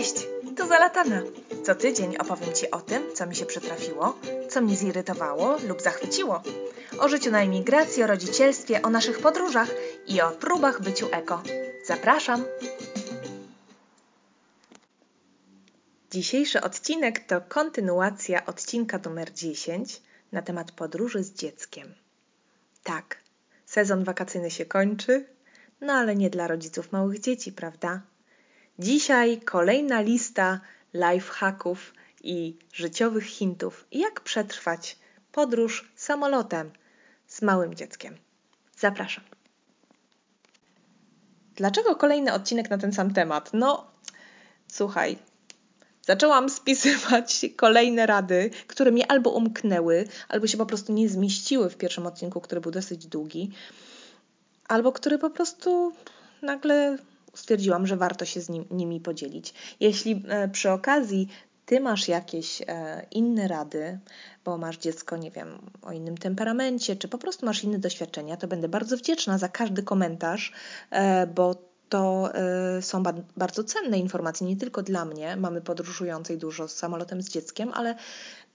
Cześć, tu Zalatana. Co tydzień opowiem Ci o tym, co mi się przytrafiło, co mnie zirytowało lub zachwyciło. O życiu na emigracji, o rodzicielstwie, o naszych podróżach i o próbach byciu eko. Zapraszam! Dzisiejszy odcinek to kontynuacja odcinka numer 10 na temat podróży z dzieckiem. Tak, sezon wakacyjny się kończy, no ale nie dla rodziców małych dzieci, prawda? Dzisiaj kolejna lista lifehacków i życiowych hintów, jak przetrwać podróż samolotem z małym dzieckiem. Zapraszam. Dlaczego kolejny odcinek na ten sam temat? No, słuchaj, zaczęłam spisywać kolejne rady, które mi albo umknęły, albo się po prostu nie zmieściły w pierwszym odcinku, który był dosyć długi, albo który po prostu nagle stwierdziłam, że warto się z nim, nimi podzielić. Jeśli e, przy okazji ty masz jakieś e, inne rady, bo masz dziecko, nie wiem, o innym temperamencie, czy po prostu masz inne doświadczenia, to będę bardzo wdzięczna za każdy komentarz, e, bo to są bardzo cenne informacje, nie tylko dla mnie, mamy podróżującej dużo z samolotem z dzieckiem, ale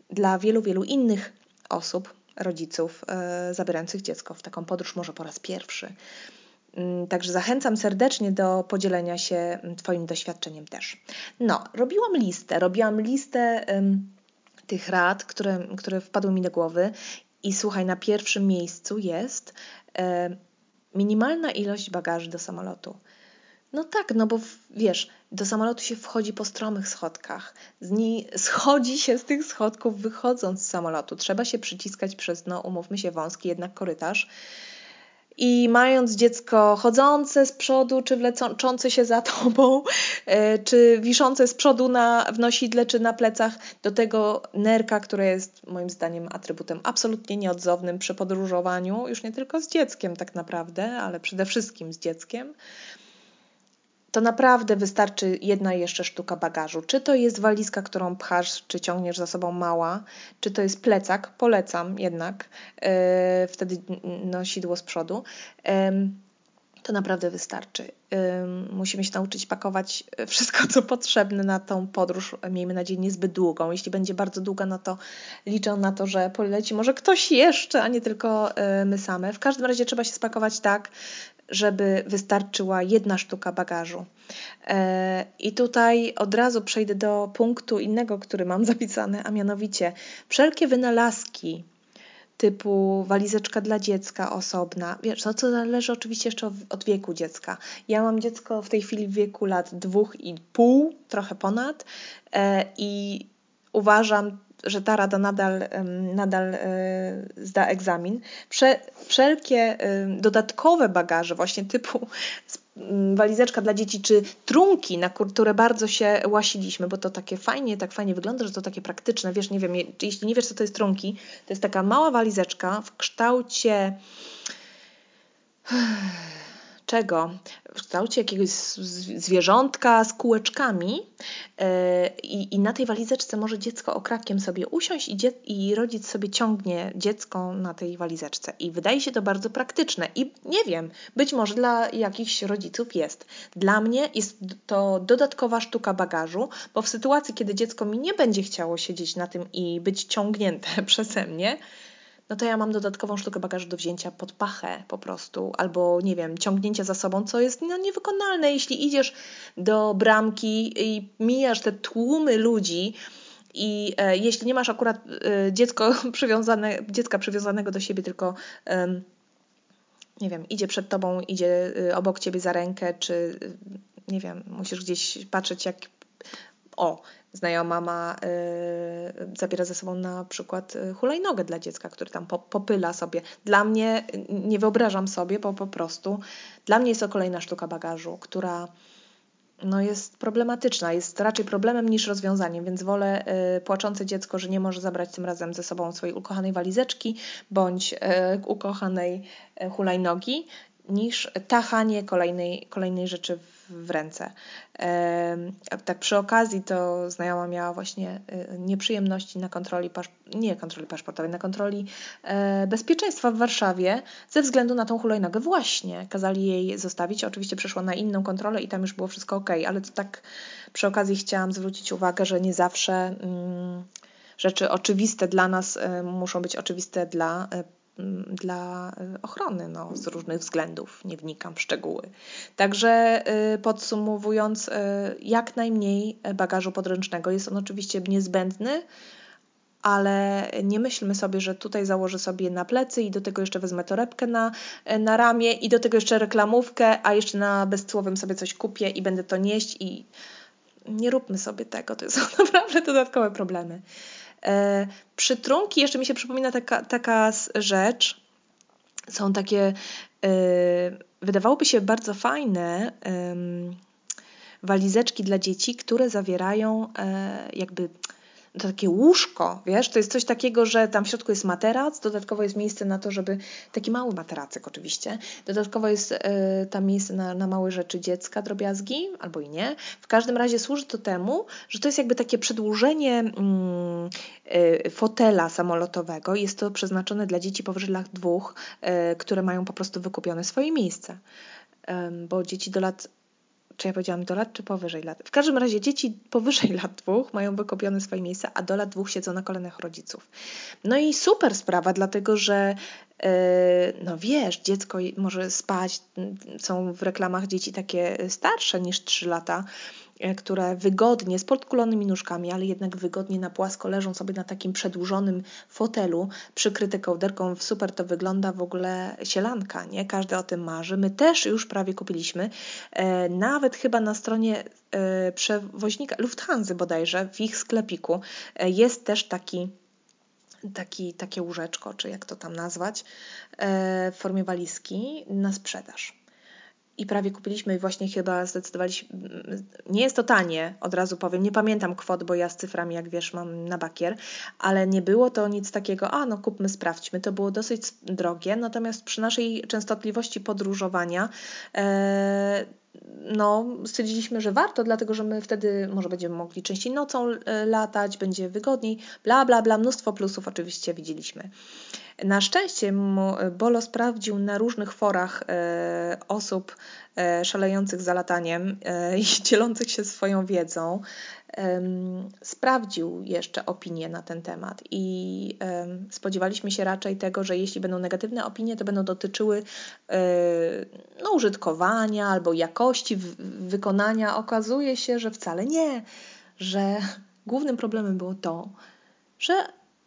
dla wielu, wielu innych osób, rodziców zabierających dziecko w taką podróż może po raz pierwszy. Mm, także zachęcam serdecznie do podzielenia się mm, Twoim doświadczeniem też. No, robiłam listę, robiłam listę um, tych rad, które, które wpadły mi do głowy i słuchaj, na pierwszym miejscu jest um, minimalna ilość bagaży do samolotu. No tak, no bo wiesz, do samolotu się wchodzi po stromych schodkach. Z niej schodzi się z tych schodków wychodząc z samolotu. Trzeba się przyciskać przez, no umówmy się, wąski jednak korytarz i mając dziecko chodzące z przodu, czy wleczące się za tobą, e, czy wiszące z przodu na, w nosidle, czy na plecach, do tego nerka, które jest moim zdaniem atrybutem absolutnie nieodzownym przy podróżowaniu, już nie tylko z dzieckiem tak naprawdę, ale przede wszystkim z dzieckiem to naprawdę wystarczy jedna jeszcze sztuka bagażu. Czy to jest walizka, którą pchasz, czy ciągniesz za sobą mała, czy to jest plecak, polecam jednak, yy, wtedy nosidło z przodu. Yy, to naprawdę wystarczy. Musimy się nauczyć pakować wszystko, co potrzebne na tą podróż, miejmy nadzieję, niezbyt długą. Jeśli będzie bardzo długa, no to liczę na to, że poleci może ktoś jeszcze, a nie tylko my same. W każdym razie trzeba się spakować tak, żeby wystarczyła jedna sztuka bagażu. E, I tutaj od razu przejdę do punktu innego, który mam zapisany, a mianowicie wszelkie wynalazki typu walizeczka dla dziecka osobna. Wiesz, to co zależy oczywiście jeszcze od wieku dziecka. Ja mam dziecko w tej chwili w wieku lat dwóch i pół, trochę ponad e, i uważam że ta rada nadal, nadal e, zda egzamin. Wszelkie dodatkowe bagaże, właśnie typu walizeczka dla dzieci, czy trunki, na które bardzo się łasiliśmy, bo to takie fajnie, tak fajnie wygląda, że to takie praktyczne. Wiesz, nie wiem, jeśli nie wiesz, co to jest trunki, to jest taka mała walizeczka w kształcie czego? W kształcie jakiegoś zwierzątka z kółeczkami e, i, i na tej walizeczce może dziecko okrakiem sobie usiąść i, i rodzic sobie ciągnie dziecko na tej walizeczce. I wydaje się to bardzo praktyczne. I nie wiem, być może dla jakichś rodziców jest. Dla mnie jest to dodatkowa sztuka bagażu, bo w sytuacji, kiedy dziecko mi nie będzie chciało siedzieć na tym i być ciągnięte przeze mnie, no to ja mam dodatkową sztukę bagażu do wzięcia pod pachę po prostu, albo nie wiem, ciągnięcia za sobą, co jest no, niewykonalne, jeśli idziesz do bramki i mijasz te tłumy ludzi, i e, jeśli nie masz akurat e, dziecko przywiązane, dziecka przywiązanego do siebie, tylko e, nie wiem, idzie przed tobą, idzie e, obok ciebie za rękę, czy nie wiem, musisz gdzieś patrzeć, jak o, znajoma ma, y, zabiera ze sobą na przykład y, hulajnogę dla dziecka, który tam po, popyla sobie. Dla mnie, y, nie wyobrażam sobie, bo po prostu dla mnie jest to kolejna sztuka bagażu, która no jest problematyczna, jest raczej problemem niż rozwiązaniem, więc wolę y, płaczące dziecko, że nie może zabrać tym razem ze sobą swojej ukochanej walizeczki bądź y, ukochanej hulajnogi, niż tachanie kolejnej, kolejnej rzeczy w w ręce. Tak przy okazji to znajoma miała właśnie y, nieprzyjemności na kontroli, nie kontroli paszportowej, na kontroli e, bezpieczeństwa w Warszawie ze względu na tą hulajnogę właśnie. Kazali jej zostawić, oczywiście przeszła na inną kontrolę i tam już było wszystko ok, ale to tak przy okazji chciałam zwrócić uwagę, że nie zawsze mm, rzeczy oczywiste dla nas y, muszą być oczywiste dla y, dla y, ochrony no, z różnych względów. Nie wnikam w szczegóły. Także y, podsumowując, y, jak najmniej bagażu podręcznego. Jest on oczywiście niezbędny, ale nie myślmy sobie, że tutaj założę sobie na plecy i do tego jeszcze wezmę torebkę na, na ramię i do tego jeszcze reklamówkę, a jeszcze na bezcłowym sobie coś kupię i będę to nieść i nie róbmy sobie tego. To są naprawdę dodatkowe problemy. E, przytrunki, jeszcze mi się przypomina taka, taka rzecz, są takie, e, wydawałoby się bardzo fajne walizeczki dla dzieci, które zawierają e, jakby to takie łóżko, wiesz, to jest coś takiego, że tam w środku jest materac, dodatkowo jest miejsce na to, żeby, taki mały materacyk oczywiście, dodatkowo jest y, tam miejsce na, na małe rzeczy dziecka, drobiazgi, albo i nie. W każdym razie służy to temu, że to jest jakby takie przedłużenie mm, y, fotela samolotowego. Jest to przeznaczone dla dzieci powyżej lat dwóch, y, które mają po prostu wykupione swoje miejsce. Bo dzieci do lat czy ja powiedziałam do lat, czy powyżej lat? W każdym razie dzieci powyżej lat dwóch mają wykopione swoje miejsca, a do lat dwóch siedzą na kolenach rodziców. No i super sprawa, dlatego że yy, no wiesz, dziecko może spać, są w reklamach dzieci takie starsze niż 3 lata, E, które wygodnie, z podkulonymi nóżkami, ale jednak wygodnie na płasko leżą sobie na takim przedłużonym fotelu, przykryte kołderką. Super to wygląda w ogóle sielanka, nie? Każdy o tym marzy. My też już prawie kupiliśmy. E, nawet chyba na stronie e, przewoźnika Lufthansa bodajże, w ich sklepiku jest też taki taki, takie łóżeczko, czy jak to tam nazwać, w formie walizki na sprzedaż i prawie kupiliśmy właśnie chyba zdecydowaliśmy, nie jest to tanie, od razu powiem, nie pamiętam kwot, bo ja z cyframi, jak wiesz, mam na bakier, ale nie było to nic takiego, a no kupmy, sprawdźmy, to było dosyć drogie, natomiast przy naszej częstotliwości podróżowania e, no, stwierdziliśmy, że warto, dlatego że my wtedy może będziemy mogli częściej nocą e, latać, będzie wygodniej, bla, bla, bla, mnóstwo plusów oczywiście widzieliśmy. Na szczęście Bolo sprawdził na różnych forach e, osób e, szalejących za lataniem e, i dzielących się swoją wiedzą. Sprawdził jeszcze opinie na ten temat i spodziewaliśmy się raczej tego, że jeśli będą negatywne opinie, to będą dotyczyły no, użytkowania albo jakości wykonania. Okazuje się, że wcale nie, że głównym problemem było to, że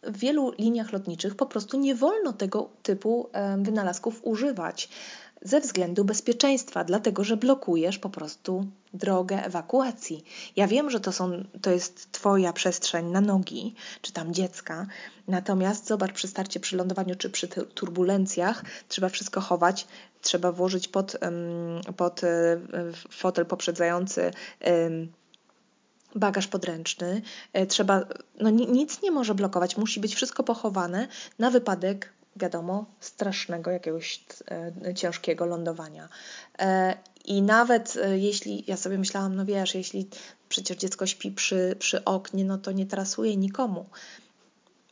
w wielu liniach lotniczych po prostu nie wolno tego typu wynalazków używać ze względu bezpieczeństwa, dlatego że blokujesz po prostu drogę ewakuacji. Ja wiem, że to, są, to jest Twoja przestrzeń na nogi, czy tam dziecka, natomiast zobacz, przy starcie, przy lądowaniu, czy przy turbulencjach trzeba wszystko chować, trzeba włożyć pod, pod e, fotel poprzedzający bagaż podręczny, e, trzeba, no nic nie może blokować, musi być wszystko pochowane na wypadek, wiadomo, strasznego jakiegoś e, ciężkiego lądowania. E, I nawet jeśli, ja sobie myślałam, no wiesz, jeśli przecież dziecko śpi przy, przy oknie, no to nie trasuje nikomu.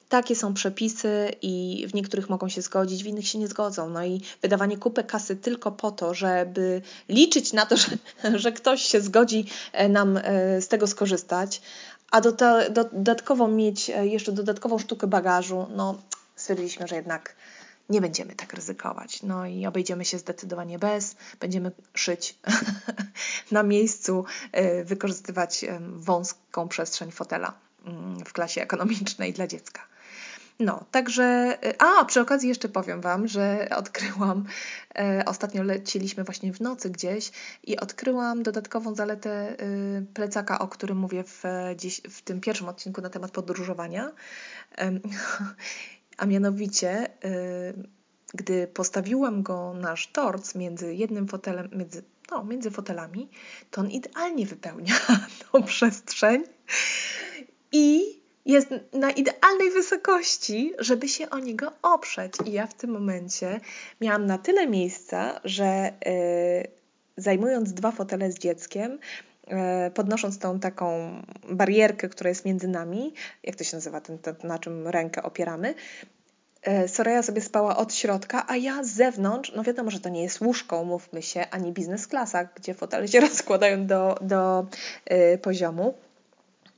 Takie są przepisy i w niektórych mogą się zgodzić, w innych się nie zgodzą. No i wydawanie kupy kasy tylko po to, żeby liczyć na to, że, że ktoś się zgodzi e, nam e, z tego skorzystać, a do, do, dodatkowo mieć e, jeszcze dodatkową sztukę bagażu, no stwierdziliśmy, że jednak nie będziemy tak ryzykować. No i obejdziemy się zdecydowanie bez, będziemy szyć na miejscu, wykorzystywać wąską przestrzeń fotela mm, w klasie ekonomicznej dla dziecka. No, także, y, a przy okazji jeszcze powiem Wam, że odkryłam, e, ostatnio leciliśmy właśnie w nocy gdzieś i odkryłam dodatkową zaletę y, plecaka, o którym mówię w, dziś, w tym pierwszym odcinku na temat podróżowania. a mianowicie, y, gdy postawiłam go na sztorc między jednym fotelem, między, no, między fotelami, to on idealnie wypełnia tą przestrzeń i jest na idealnej wysokości, żeby się o niego oprzeć. I ja w tym momencie miałam na tyle miejsca, że yy, zajmując dwa fotele z dzieckiem, e, podnosząc tą taką barierkę, która jest między nami, jak to się nazywa, ten, ten, na czym rękę opieramy, e, Soraya sobie spała od środka, a ja z zewnątrz, no wiadomo, że to nie jest łóżko, umówmy się, ani biznes klasa, gdzie fotele się rozkładają do, do y, poziomu.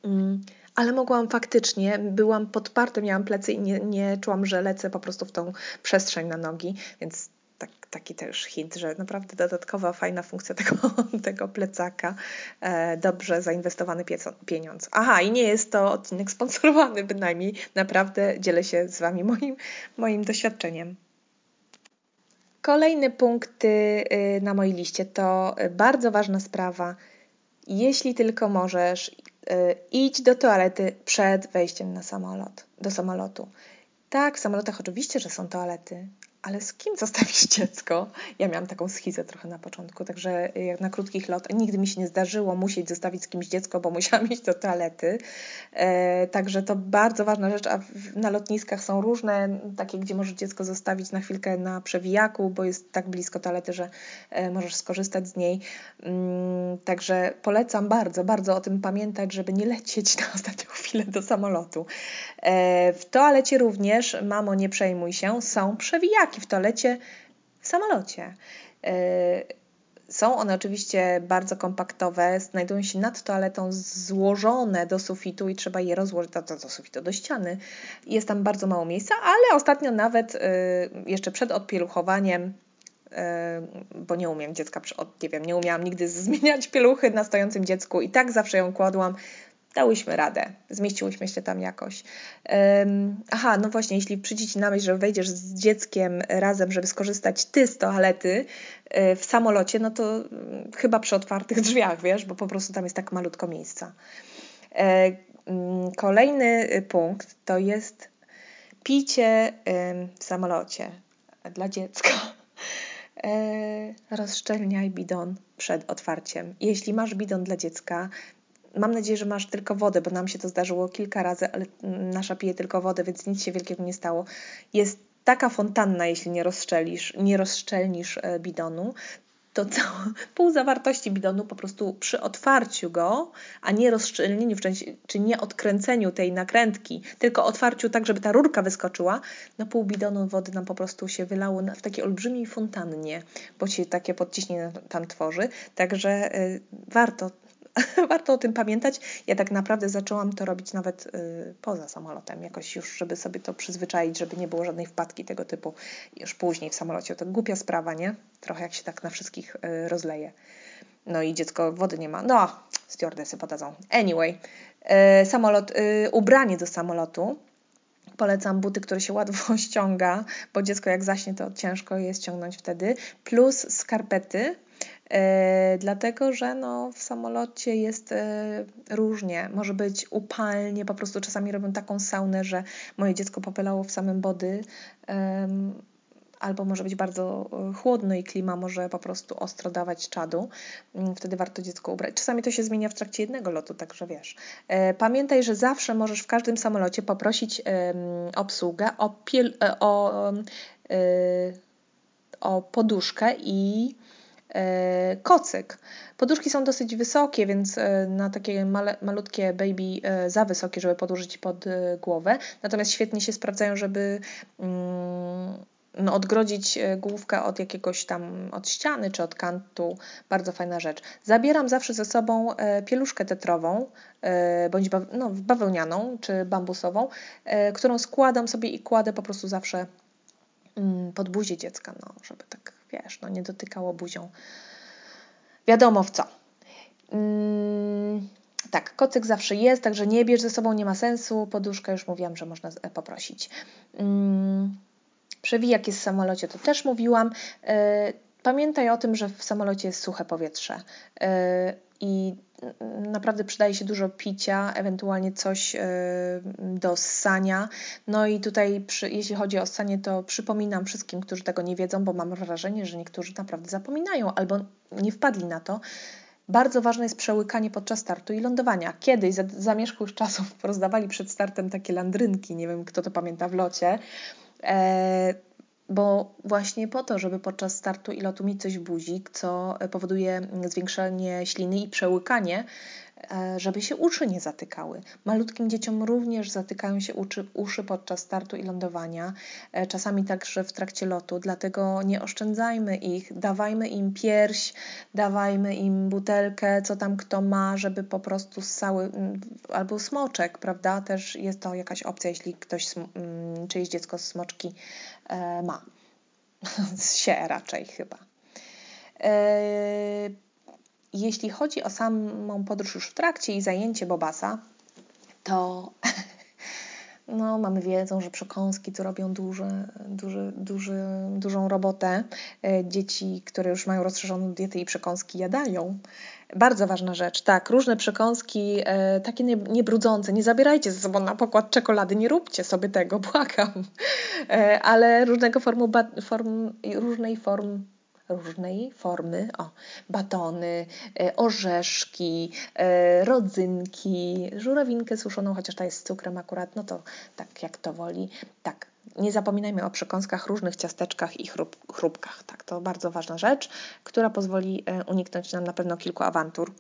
Mm, ale mogłam faktycznie, byłam podparty, miałam plecy i nie, nie czułam, że lecę po prostu w tą przestrzeń na nogi, więc tak, taki też hint, że naprawdę dodatkowa, fajna funkcja tego, tego plecaka, e, dobrze zainwestowany pieniądz. Aha, i nie jest to odcinek sponsorowany bynajmniej, naprawdę dzielę się z Wami moim, moim doświadczeniem. Kolejny punkt y, na mojej liście to bardzo ważna sprawa. Jeśli tylko możesz, idź do toalety przed wejściem na samolot, do samolotu. Tak, w samolotach oczywiście, że są toalety, ale z kim zostawisz dziecko? Ja miałam taką schizę trochę na początku, także jak na krótkich lotach nigdy mi się nie zdarzyło musieć zostawić z kimś dziecko, bo musiałam iść do toalety. E, także to bardzo ważna rzecz, a w, na lotniskach są różne takie, gdzie możesz dziecko zostawić na chwilkę na przewijaku, bo jest tak blisko toalety, że e, możesz skorzystać z niej. Mm, także polecam bardzo, bardzo o tym pamiętać, żeby nie lecieć na ostatnią chwilę do samolotu. E, w toalecie również, mamo nie przejmuj się, są przewijaki w toalecie w samolocie. E, są one oczywiście bardzo kompaktowe, znajdują się nad toaletą złożone do sufitu i trzeba je rozłożyć do, do, sufitu, do ściany. Jest tam bardzo mało miejsca, ale ostatnio nawet y, jeszcze przed odpieluchowaniem y, bo nie umiem dziecka, nie wiem, nie umiałam nigdy zmieniać pieluchy na stojącym dziecku i tak zawsze ją kładłam dałyśmy radę, zmieściłyśmy się tam jakoś. Um, aha, no właśnie, jeśli przyjdzie Ci na myśl, że wejdziesz z dzieckiem razem, żeby skorzystać Ty z toalety y, w samolocie, no to y, chyba przy otwartych drzwiach, wiesz, bo po prostu tam jest tak malutko miejsca. E, y, kolejny punkt to jest picie w samolocie dla dziecka. E, rozszczelniaj bidon przed otwarciem. Jeśli masz bidon dla dziecka, Mam nadzieję, że masz tylko wodę, bo nam się to zdarzyło kilka razy, ale nasza pije tylko wodę, więc nic się wielkiego nie stało. Jest taka fontanna, jeśli nie rozszczelisz, nie rozszczelnisz e, bidonu, to całe, pół zawartości bidonu po prostu przy otwarciu go, a nie rozszczelnieniu, czy nie odkręceniu tej nakrętki, tylko otwarciu tak, żeby ta rurka wyskoczyła, no pół bidonu wody nam po prostu się wylało w takiej olbrzymiej fontannie, bo się takie podciśnienie tam tworzy. Także y, warto warto o tym pamiętać. Ja tak naprawdę zaczęłam to robić nawet y, poza samolotem, jakoś już, żeby sobie to przyzwyczaić, żeby nie było żadnej wpadki tego typu już później w samolocie. To głupia sprawa, nie? Trochę jak się tak na wszystkich y, rozleje. No i dziecko wody nie ma. No, stewardesy podadzą. Anyway, y, samolot, ubranie do samolotu. Polecam buty, które się łatwo ściąga, bo dziecko jak zaśnie, to ciężko je ściągnąć wtedy. Plus skarpety, dlatego, że no, w samolocie jest e, różnie. Może być upalnie, po prostu czasami robią taką saunę, że moje dziecko popylało w samym body. Albo może być bardzo e, chłodno i klima może po prostu ostro dawać czadu. Mm, wtedy warto dziecko ubrać. Czasami to się zmienia w trakcie jednego lotu, także wiesz. Pamiętaj, że zawsze możesz w każdym samolocie poprosić obsługę o, piel, o, o poduszkę i E, kocyk. Poduszki są dosyć wysokie, więc e, na takie male, malutkie baby e, za wysokie, żeby podłożyć pod głowę. Natomiast świetnie się sprawdzają, żeby mm, no, odgrodzić główkę od jakiegoś tam, od ściany czy od kantu. Bardzo fajna rzecz. Zabieram zawsze ze sobą pieluszkę tetrową, bądź no, bawełnianą czy bambusową, którą składam sobie i kładę po prostu zawsze pod buzię dziecka, no, żeby tak wiesz, no nie dotykało buzią. Wiadomo w co. Mm, tak, kocyk zawsze jest, także nie bierz ze sobą, nie ma sensu. Poduszkę już mówiłam, że można poprosić. Mm, przewijak jest w samolocie, to też mówiłam. E, pamiętaj o tym, że w samolocie jest suche powietrze. E, I naprawdę przydaje się dużo picia, ewentualnie coś e, do ssania. No i tutaj, przy, jeśli chodzi o ssanie, to przypominam wszystkim, którzy tego nie wiedzą, bo mam wrażenie, że niektórzy naprawdę zapominają albo nie wpadli na to. Bardzo ważne jest przełykanie podczas startu i lądowania. Kiedyś, za zamierzchłych czasów, rozdawali przed startem takie landrynki, nie wiem kto to pamięta w locie. E, bo właśnie po to, żeby podczas startu i lotu mieć coś w buzi, co powoduje zwiększenie śliny i przełykanie, żeby się uszy nie zatykały. Malutkim dzieciom również zatykają się uszy, uszy podczas startu i lądowania, e, czasami także w trakcie lotu, dlatego nie oszczędzajmy ich, dawajmy im pierś, dawajmy im butelkę, co tam kto ma, żeby po prostu ssały, albo smoczek, prawda? Też jest to jakaś opcja, jeśli ktoś, czyjeś dziecko smoczki e, ma. się raczej chyba. Jeśli chodzi o samą podróż już w trakcie i zajęcie Bobasa, to no, mamy wiedzą, że przekąski to robią duże, duży, duży, dużą robotę. E, dzieci, które już mają rozszerzoną dietę i przekąski jadają. Bardzo ważna rzecz, tak, różne przekąski, e, takie nie, niebrudzące, nie zabierajcie ze sobą na pokład czekolady, nie róbcie sobie tego, błagam. E, ale różnego formu, form, różnej form różnej formy, o, batony, e, orzeszki, e, rodzynki, żurawinkę suszoną, chociaż ta jest z cukrem akurat, no to tak jak to woli. Tak, nie zapominajmy o przekąskach, różnych ciasteczkach i chrup, chrupkach. Tak, to bardzo ważna rzecz, która pozwoli e, uniknąć nam na pewno kilku awantur.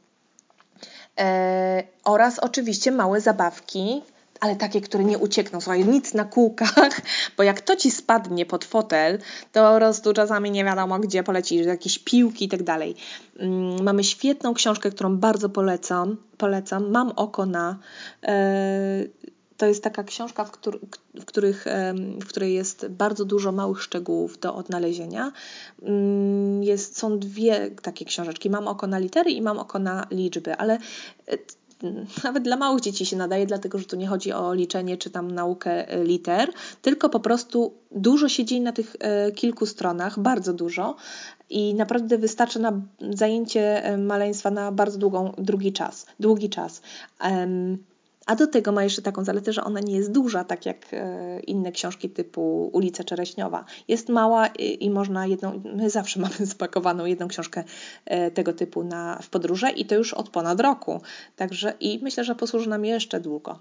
E, oraz oczywiście małe zabawki, ale takie, które nie uciekną. Słuchaj, nic na kółkach, bo jak to ci spadnie pod fotel, to po prostu czasami nie wiadomo, gdzie polecisz, jakieś piłki i tak dalej. Mm, mamy świetną książkę, którą bardzo polecam. polecam. Mam oko na. E, to jest taka książka, w, któr w, których, w której jest bardzo dużo małych szczegółów do odnalezienia. Mm, jest, są dwie takie książeczki. Mam oko na litery i mam oko na liczby, ale e, nawet dla małych dzieci się nadaje, dlatego że tu nie chodzi o liczenie czy tam naukę e, liter, tylko po prostu dużo się dzieje na tych e, kilku stronach, bardzo dużo i naprawdę wystarczy na zajęcie e, maleństwa na bardzo długą, drugi czas, długi czas. A do tego ma jeszcze taką zaletę, że ona nie jest duża, tak jak e, inne książki typu Ulica Czereśniowa. Jest mała i można jedną, my zawsze mamy spakowaną jedną książkę e, tego typu na, w podróże i to już od ponad roku. Także i myślę, że posłuży nam jeszcze długo.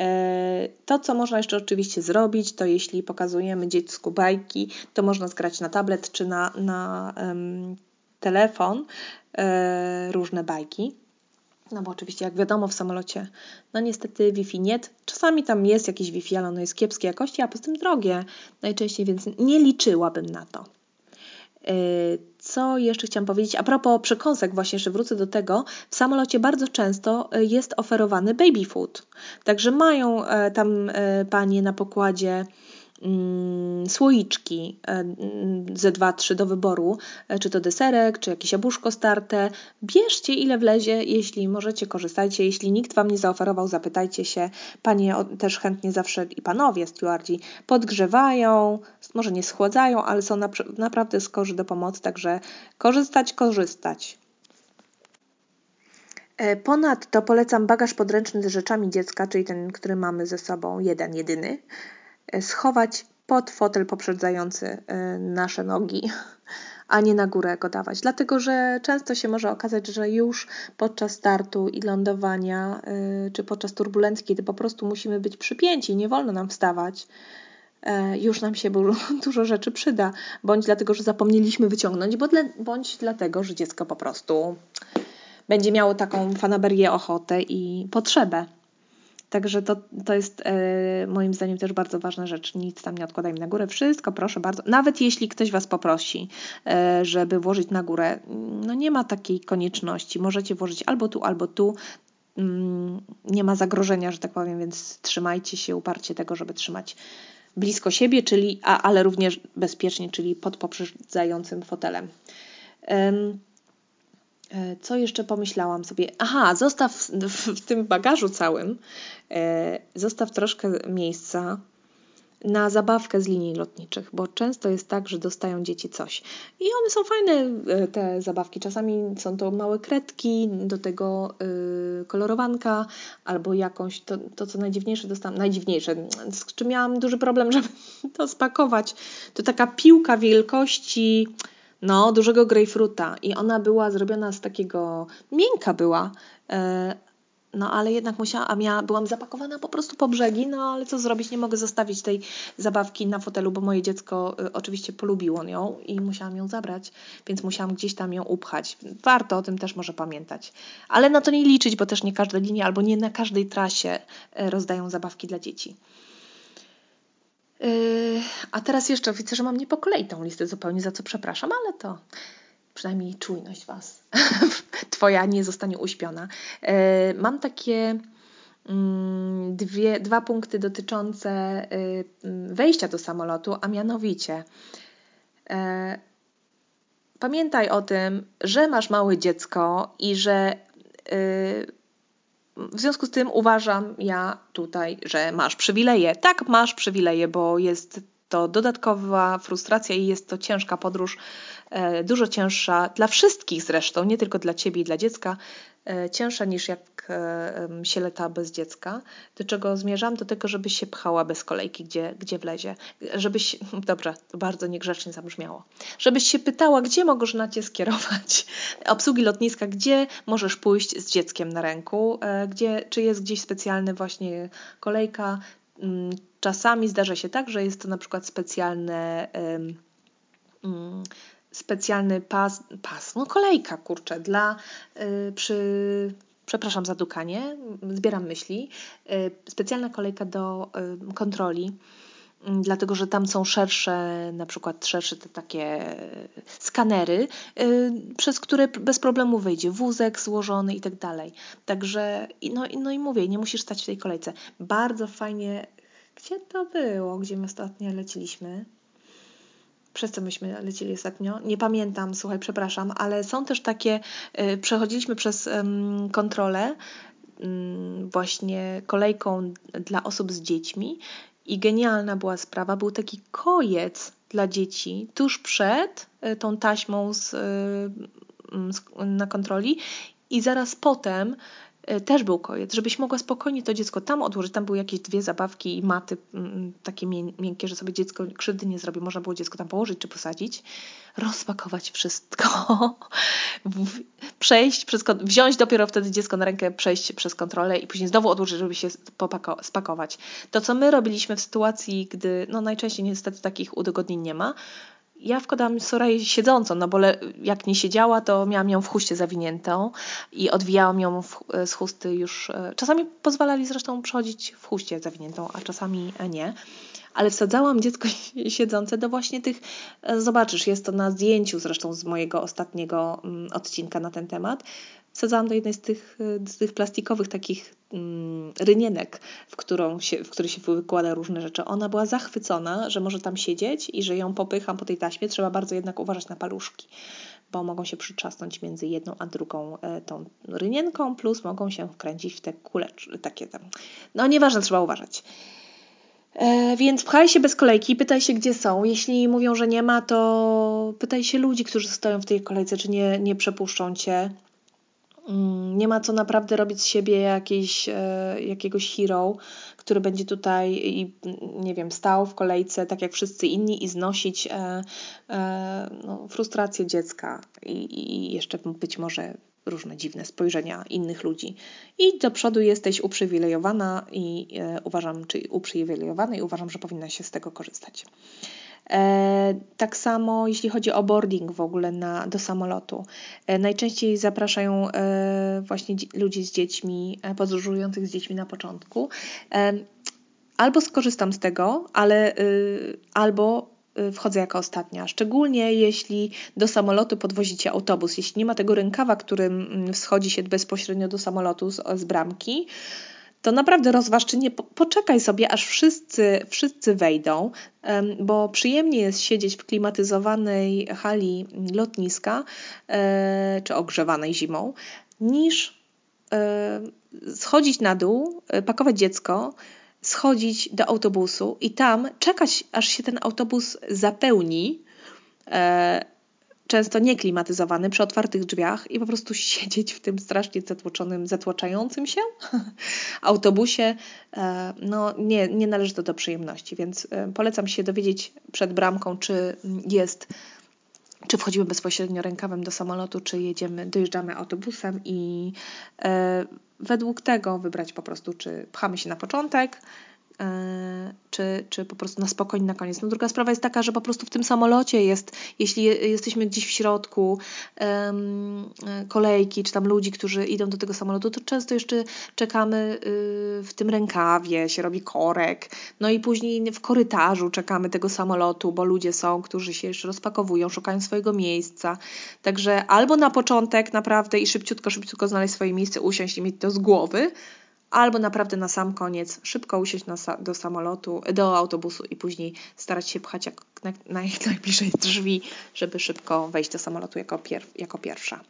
E, to, co można jeszcze oczywiście zrobić, to jeśli pokazujemy dziecku bajki, to można zgrać na tablet czy na, na um, telefon różne bajki no bo oczywiście, jak wiadomo, w samolocie, no niestety Wi-Fi nie. Czasami tam jest jakieś Wi-Fi, ale ono jest kiepskiej jakości, a poza tym drogie najczęściej, więc nie liczyłabym na to. Yy, co jeszcze chciałam powiedzieć? A propos przekąsek, właśnie jeszcze wrócę do tego. W samolocie bardzo często yy, jest oferowany baby food. Także mają e, tam e, panie na pokładzie słoiczki e, mm, ze dwa, trzy do wyboru, e, czy to deserek, czy jakieś jabłuszko starte. Bierzcie ile wlezie, jeśli możecie, korzystajcie. Jeśli nikt Wam nie zaoferował, zapytajcie się. Panie też chętnie zawsze i panowie stewardzi podgrzewają, może nie schładzają, ale są naprawdę skorzy do pomocy, także korzystać, korzystać. E, ponadto polecam bagaż podręczny z rzeczami dziecka, czyli ten, który mamy ze sobą, jeden, jedyny. E, schować pod fotel poprzedzający e, nasze nogi, a nie na górę go dawać. Dlatego, że często się może okazać, że już podczas startu i lądowania, e, czy podczas turbulencji, kiedy po prostu musimy być przypięci, nie wolno nam wstawać, już nam się dużo rzeczy przyda. Bądź dlatego, że zapomnieliśmy wyciągnąć, bądź dlatego, że dziecko po prostu będzie miało taką fanaberię, ochotę i potrzebę. Także to, to jest e, moim zdaniem też bardzo ważna rzecz. Nic tam nie odkładajmy na górę. Wszystko proszę bardzo. Nawet jeśli ktoś Was poprosi, e, żeby włożyć na górę, no nie ma takiej konieczności. Możecie włożyć albo tu, albo tu. Mm, nie ma zagrożenia, że tak powiem, więc trzymajcie się uparcie tego, żeby trzymać blisko siebie, czyli, a, ale również bezpiecznie, czyli pod poprzedzającym fotelem. Co jeszcze pomyślałam sobie? Aha, zostaw w, tym bagażu całym, e, zostaw troszkę miejsca na zabawkę z linii lotniczych, bo często jest tak, że dostają dzieci coś. I one są fajne, e, te zabawki. Czasami są to małe kredki, do tego kolorowanka, albo jakąś, to, to co najdziwniejsze dostałam, najdziwniejsze, z czym miałam duży problem, żeby to spakować. To taka piłka wielkości no, dużego grejpfruta i ona była zrobiona z takiego, miękka była, e, no ale jednak musiałam, ja byłam zapakowana po prostu po brzegi, no ale co zrobić, nie mogę zostawić tej zabawki na fotelu, bo moje dziecko y, oczywiście polubiło ją i musiałam ją zabrać, więc musiałam gdzieś tam ją upchać. Warto o tym też może pamiętać. Ale na to nie liczyć, bo też nie każda linia albo nie na każdej trasie y, rozdają zabawki dla dzieci. Yy, a teraz jeszcze widzę, że mam nie po kolei tą listę zupełnie, za co przepraszam, ale to przynajmniej czujność Was, Twoja nie zostanie uśpiona. Yy, mam takie mm, dwie, dwa punkty dotyczące yy, wejścia do samolotu, a mianowicie pamiętaj o tym, że masz małe dziecko i że w związku z tym uważam ja tutaj, że masz przywileje. Tak, masz przywileje, bo jest to dodatkowa frustracja i jest to ciężka podróż, e, dużo cięższa dla wszystkich zresztą, nie tylko dla ciebie i dla dziecka, cięższa niż jak e, się lata bez dziecka. Do czego zmierzam? Do tego, żebyś się pchała bez kolejki, gdzie, gdzie wlezie. Żebyś, dobrze, to bardzo niegrzecznie zabrzmiało. Żebyś się pytała, gdzie można cię skierować. Obsługi lotniska, gdzie możesz pójść z dzieckiem na ręku, gdzie, czy jest gdzieś specjalny właśnie kolejka, mm, Czasami zdarza się tak, że jest to na przykład specjalne, um, specjalny pas, pas, no kolejka, kurczę, dla y, przy przepraszam za dukanie, zbieram myśli, y, specjalna kolejka do y, kontroli, y, dlatego że tam są szersze, na przykład szersze te takie skanery, przez które bez problemu wejdzie wózek złożony i tak dalej. Także, no, no i mówię, nie musisz stać w tej kolejce. Bardzo fajnie gdzie to było, gdzie my ostatnio leciliśmy? Przez co myśmy lecili ostatnio? Nie pamiętam, słuchaj, przepraszam, ale są też takie, y, przechodziliśmy przez kontrolę mm, właśnie kolejką dla osób z dziećmi i genialna była sprawa, był taki kojec dla dzieci tuż przed y, tą taśmą z, y, mm, na kontroli i zaraz potem też był kojec, żebyś mogła spokojnie to dziecko tam odłożyć. Tam były jakieś dwie zabawki i maty mm, takie miękkie, że sobie dziecko krzywdy nie zrobi. Można było dziecko tam położyć czy posadzić. Rozpakować wszystko. przejść przez, wziąć dopiero wtedy dziecko na rękę, przejść przez kontrolę i później znowu odłożyć, żeby się spakować. To, co my robiliśmy w sytuacji, gdy, no najczęściej niestety takich udogodnień nie ma, ja wkładałam Soraya siedzącą, no bo jak nie siedziała, to miałam ją w chuście zawiniętą i odwijałam ją w, z chusty już. E, czasami pozwalali zresztą przechodzić w chuście zawiniętą, a czasami nie. Ale wsadzałam dziecko siedzące do właśnie tych, e, zobaczysz, jest to na zdjęciu zresztą z mojego ostatniego mm, odcinka na ten temat, wsadzałam do jednej z tych, z tych plastikowych takich mm, rynienek, w, którą się, w który się wykłada różne rzeczy. Ona była zachwycona, że może tam siedzieć i że ją popycham po tej taśmie. Trzeba bardzo jednak uważać na paluszki, bo mogą się przytrzasnąć między jedną a drugą e, tą rynienką, plus mogą się wkręcić w te kule, takie tam. No nieważne, trzeba uważać. E, więc pchaj się bez kolejki, pytaj się, gdzie są. Jeśli mówią, że nie ma, to pytaj się ludzi, którzy stoją w tej kolejce, czy nie, nie przepuszczą cię. Mm, nie ma co naprawdę robić z siebie jakiejś, e, jakiegoś hero, który będzie tutaj i nie wiem, stał w kolejce tak jak wszyscy inni i znosić e, e, no, frustrację dziecka i, i jeszcze być może różne dziwne spojrzenia innych ludzi. I do przodu jesteś uprzywilejowana i uważam, czy uprzywilejowany i uważam, że powinna się z tego korzystać. E, tak samo jeśli chodzi o boarding w ogóle na, do samolotu. E, najczęściej zapraszają e, właśnie ludzi z dziećmi, podróżujących z dziećmi na początku. Albo skorzystam z tego, ale albo wchodzę jako ostatnia. Szczególnie jeśli do samolotu podwozicie autobus. Jeśli nie ma tego rękawa, którym mm, wschodzi się bezpośrednio do samolotu z, z bramki, to naprawdę rozważ, czy nie poczekaj sobie, aż wszyscy, wszyscy wejdą, bo przyjemnie jest siedzieć w klimatyzowanej hali lotniska, e, czy ogrzewanej zimą, niż e, schodzić na dół, e, pakować dziecko, schodzić do autobusu i tam czekać, aż się ten autobus zapełni często nieklimatyzowany, przy otwartych drzwiach i po prostu siedzieć w tym strasznie zatłoczonym, zatłaczającym się autobusie, e, no nie, nie należy to do przyjemności, więc e, polecam się dowiedzieć przed bramką, czy jest czy wchodzimy bezpośrednio rękawem do samolotu, czy jedziemy, dojeżdżamy autobusem i e, według tego wybrać po prostu, czy pchamy się na początek, czy, czy po prostu na spokojnie na koniec. No druga sprawa jest taka, że po prostu w tym samolocie jest, jeśli jesteśmy gdzieś w środku um, kolejki, czy tam ludzi, którzy idą do tego samolotu, to często jeszcze czekamy y, w tym rękawie, się robi korek, no i później w korytarzu czekamy tego samolotu, bo ludzie są, którzy się jeszcze rozpakowują, szukają swojego miejsca. Także albo na początek naprawdę i szybciutko, szybciutko znaleźć swoje miejsce, usiąść i mieć to z głowy, albo naprawdę na sam koniec szybko usiąść na, do samolotu, do autobusu i później starać się pchać jak, na, na jak najbliżej drzwi, żeby szybko wejść do samolotu jako, jako pierwsza.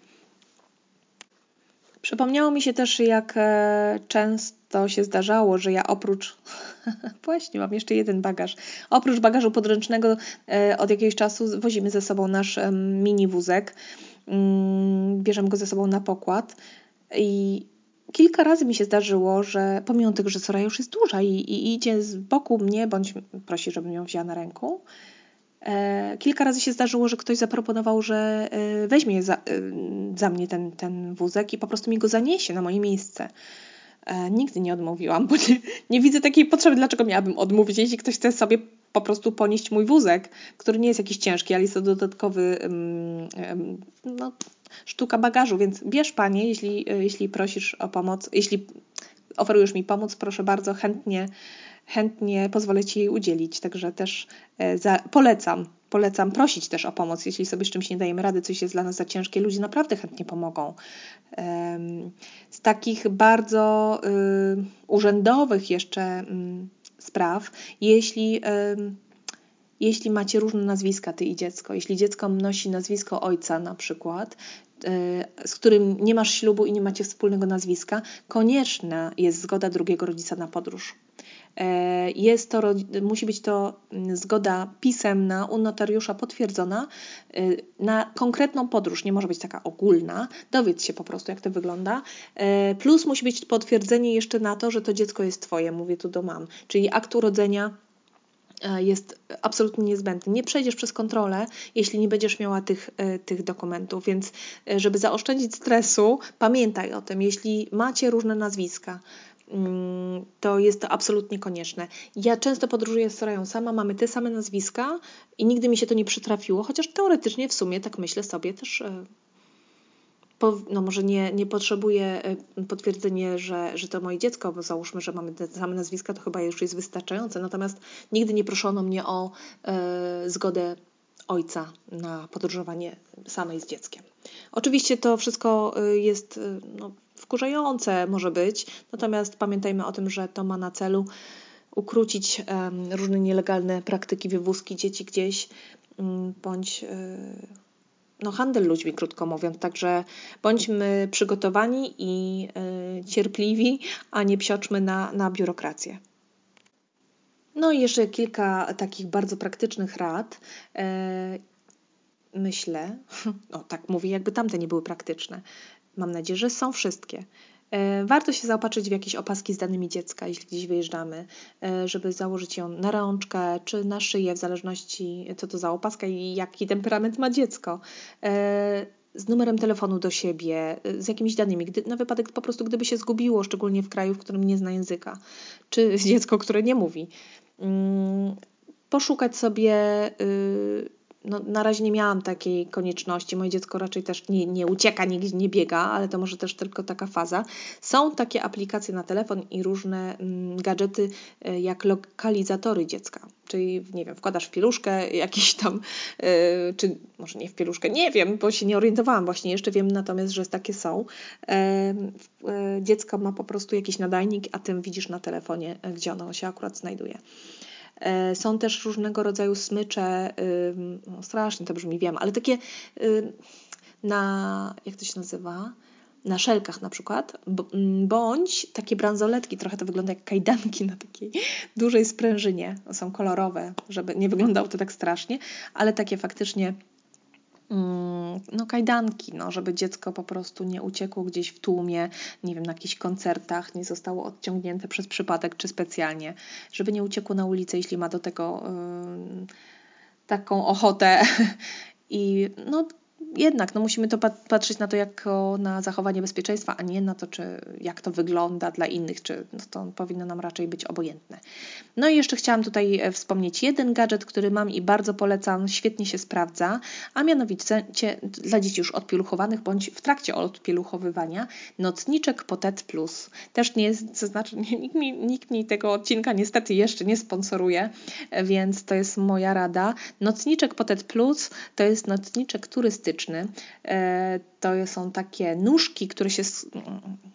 Przypomniało mi się też, jak e, często się zdarzało, że ja oprócz, właśnie mam jeszcze jeden bagaż, oprócz bagażu podręcznego e, od jakiegoś czasu wozimy ze sobą nasz mini wózek, mm, bierzemy go ze sobą na pokład i kilka razy mi się zdarzyło, że pomimo tego, że Sora już jest duża i, i idzie z boku mnie, bądź prosi, żebym ją wzięła na ręku, e, kilka razy się zdarzyło, że ktoś zaproponował, że e, weźmie za, e, za mnie ten, ten wózek i po prostu mi go zaniesie na moje miejsce. E, nigdy nie odmówiłam, bo nie, nie widzę takiej potrzeby, dlaczego miałabym odmówić, jeśli ktoś chce sobie po prostu ponieść mój wózek, który nie jest jakiś ciężki, ale jest to dodatkowy um, no, sztuka bagażu, więc bierz panie, jeśli, e, jeśli prosisz o pomoc, jeśli oferujesz mi pomoc, proszę bardzo, chętnie, chętnie pozwolę Ci jej udzielić. Także też e, za, polecam, polecam prosić też o pomoc, jeśli sobie z czymś nie dajemy rady, coś jest dla nas za ciężkie, ludzie naprawdę chętnie pomogą. Z takich bardzo y, urzędowych jeszcze y, spraw, jeśli jeśli macie różne nazwiska, ty i dziecko, jeśli dziecko nosi nazwisko ojca na przykład, z którym nie masz ślubu i nie macie wspólnego nazwiska, konieczna jest zgoda drugiego rodzica na podróż. E, jest to, musi być to mm, zgoda pisemna u notariusza potwierdzona e, na konkretną podróż. Nie może być taka ogólna. Dowiedz się po prostu, jak to wygląda. E, plus musi być potwierdzenie jeszcze na to, że to dziecko jest Twoje. Mówię tu do mam. Czyli akt urodzenia E, jest absolutnie niezbędny. Nie przejdziesz przez kontrolę, jeśli nie będziesz miała tych, e, tych dokumentów, więc e, żeby zaoszczędzić stresu, pamiętaj o tym, jeśli macie różne nazwiska, mm, to jest to absolutnie konieczne. Ja często podróżuję z Sorają sama, mamy te same nazwiska i nigdy mi się to nie przytrafiło, chociaż teoretycznie w sumie, tak myślę sobie, też no może nie, nie potrzebuję e, potwierdzenia, że, że to moje dziecko, bo załóżmy, że mamy te same nazwiska, to chyba już jest wystarczające. Natomiast nigdy nie proszono mnie o e, zgodę ojca na podróżowanie samej z dzieckiem. Oczywiście to wszystko e, jest e, no, wkurzające, może być, natomiast pamiętajmy o tym, że to ma na celu ukrócić różne nielegalne praktyki wywózki dzieci gdzieś um, bądź no, handel ludźmi, krótko mówiąc. Także bądźmy przygotowani i y, cierpliwi, a nie psioczmy na, na biurokrację. No i jeszcze kilka takich bardzo praktycznych rad. E, myślę, o tak mówię, jakby tamte nie były praktyczne. Mam nadzieję, że są wszystkie. E, warto się zaopatrzyć w jakieś opaski z danymi dziecka, jeśli gdzieś wyjeżdżamy, e, żeby założyć ją na rączkę czy na szyję, w zależności co to za opaska i jaki temperament ma dziecko e, z numerem telefonu do siebie, z jakimiś danymi, gdy, na wypadek po prostu gdyby się zgubiło, szczególnie w kraju, w którym nie zna języka, czy dziecko, które nie mówi. Mm, poszukać sobie y, no, na razie nie miałam takiej konieczności. Moje dziecko raczej też nie, nie ucieka, nie, nie biega, ale to może też tylko taka faza. Są takie aplikacje na telefon i różne mm, gadżety y, jak lokalizatory dziecka. Czyli, nie wiem, wkładasz w pieluszkę jakiś tam, y, czy może nie w pieluszkę, nie wiem, bo się nie orientowałam właśnie, jeszcze wiem natomiast, że takie są. Y, dziecko ma po prostu jakiś nadajnik, a tym widzisz na telefonie, gdzie ono się akurat znajduje. E, są też różnego rodzaju smycze, no strasznie to brzmi, wiem, ale takie na, jak to się nazywa? Na szelkach na przykład, bądź takie bransoletki, trochę to wygląda jak kajdanki na takiej dużej sprężynie. Są kolorowe, żeby nie wyglądało to tak strasznie, ale takie faktycznie no, kajdanki, no, żeby dziecko po prostu nie uciekło gdzieś w tłumie, nie wiem, na jakichś koncertach, nie zostało odciągnięte przez przypadek czy specjalnie, żeby nie uciekło na ulicę, jeśli ma do tego taką ochotę. I no, jednak no, musimy to patrzeć na to jako na zachowanie bezpieczeństwa, a nie na to, czy jak to wygląda dla innych, czy no, to powinno nam raczej być obojętne. No i jeszcze chciałam tutaj e, wspomnieć jeden gadżet, który mam i bardzo polecam, świetnie się sprawdza, a mianowicie dla dzieci już odpieluchowanych bądź w trakcie odpieluchowywania nocniczek Potet Plus. Też nie jest, to znaczy nikt mi, nikt mi tego odcinka niestety jeszcze nie sponsoruje, e, więc to jest moja rada. Nocniczek Potet Plus to jest nocniczek turystyczny, E, to są takie nóżki, które się,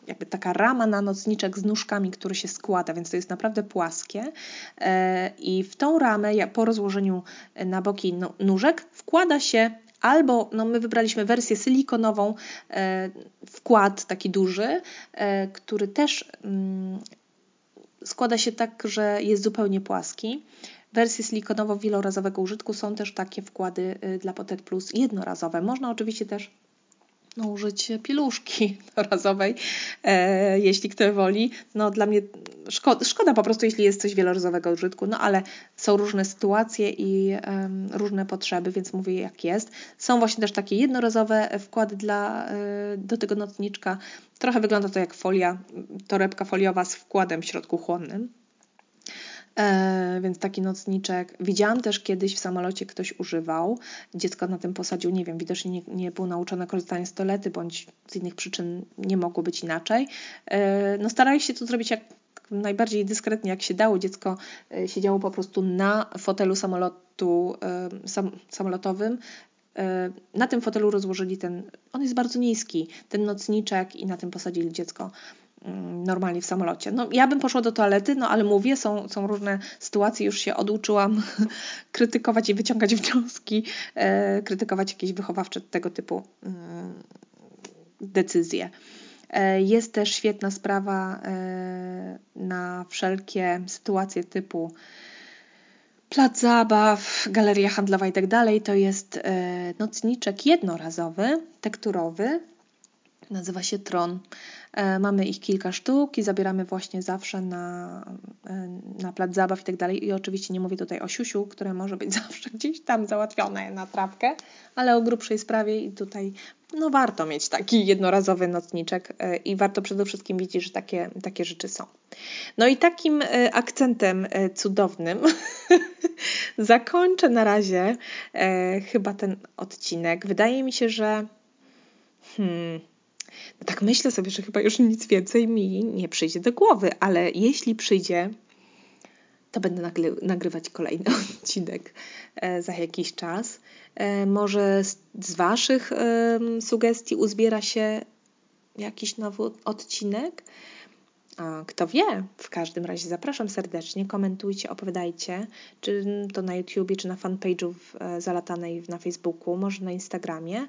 jakby taka rama na nocniczek z nóżkami, które się składa, więc to jest naprawdę płaskie. E, I w tą ramę po rozłożeniu na boki nóżek wkłada się albo no my wybraliśmy wersję silikonową, e, wkład taki duży, który też mm, składa się tak, że jest zupełnie płaski wersji silikonowo-wielorazowego użytku są też takie wkłady y, dla Potet Plus jednorazowe. Można oczywiście też no, użyć pieluszki jednorazowej, e, jeśli kto woli. No, dla mnie szkoda, szkoda po prostu, jeśli jest coś wielorazowego użytku, no ale są różne sytuacje i różne potrzeby, więc mówię jak jest. Są właśnie też takie jednorazowe wkłady dla, e, do tego nocniczka. Trochę wygląda to jak folia, torebka foliowa z wkładem w środku chłonnym. E, więc taki nocniczek. Widziałam też kiedyś w samolocie ktoś używał. Dziecko na tym posadził, nie wiem, widocznie nie, nie było nauczone korzystania z toalety, bądź z innych przyczyn nie mogło być inaczej. E, no starali się to zrobić jak najbardziej dyskretnie, jak się dało. Dziecko e, siedziało po prostu na fotelu samolotu, e, sam, samolotowym, na tym fotelu rozłożyli ten, on jest bardzo niski, ten nocniczek i na tym posadzili dziecko. Mm, normalnie w samolocie. No, ja bym poszła do toalety, no ale mówię, są, są różne sytuacje, już się oduczyłam krytykować i wyciągać wnioski, e, krytykować jakieś wychowawcze tego typu e, decyzje. E, jest też świetna sprawa e, na wszelkie sytuacje typu plac zabaw, galeria handlowa i tak dalej. To jest e, nocniczek jednorazowy, tekturowy. Nazywa się Tron. E, mamy ich kilka sztuk i zabieramy właśnie zawsze na, e, na plac zabaw i tak dalej. I oczywiście nie mówię tutaj o siusiu, które może być zawsze gdzieś tam załatwione na trawkę, ale o grubszej sprawie i tutaj no warto mieć taki jednorazowy nocniczek e, i warto przede wszystkim wiedzieć, że takie, takie rzeczy są. No i takim akcentem cudownym zakończę na razie chyba ten odcinek. Wydaje mi się, że hmm, no tak myślę sobie, że chyba już nic więcej mi nie przyjdzie do głowy, ale jeśli przyjdzie, to będę nagry nagrywać kolejny odcinek e, za jakiś czas. E, może z, z Waszych e, sugestii uzbiera się jakiś nowy odcinek. Kto wie, w każdym razie zapraszam serdecznie, komentujcie, opowiadajcie, czy to na YouTubie, czy na fanpage'u e, zalatanej na Facebooku, może na Instagramie.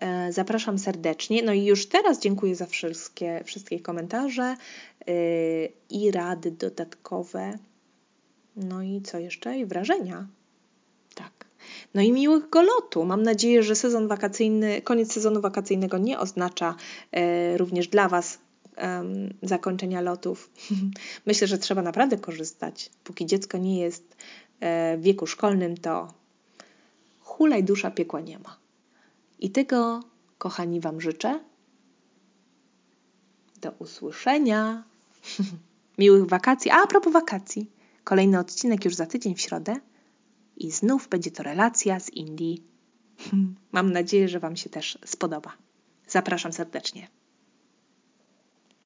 E, zapraszam serdecznie. No i już teraz dziękuję za wszystkie, wszystkie komentarze e, i rady dodatkowe. No i co jeszcze? I wrażenia. Tak. No i miłego lotu. Mam nadzieję, że sezon wakacyjny, koniec sezonu wakacyjnego nie oznacza również dla Was zakończenia lotów. Myślę, że trzeba naprawdę korzystać. Póki dziecko nie jest e, w wieku szkolnym, to hulaj dusza piekła nie ma. I tego, kochani, Wam życzę. Do usłyszenia. Miłych wakacji. A, a propos wakacji. Kolejny odcinek już za tydzień w środę. I znów będzie to relacja z Indii. Mam nadzieję, że Wam się też spodoba. Zapraszam serdecznie.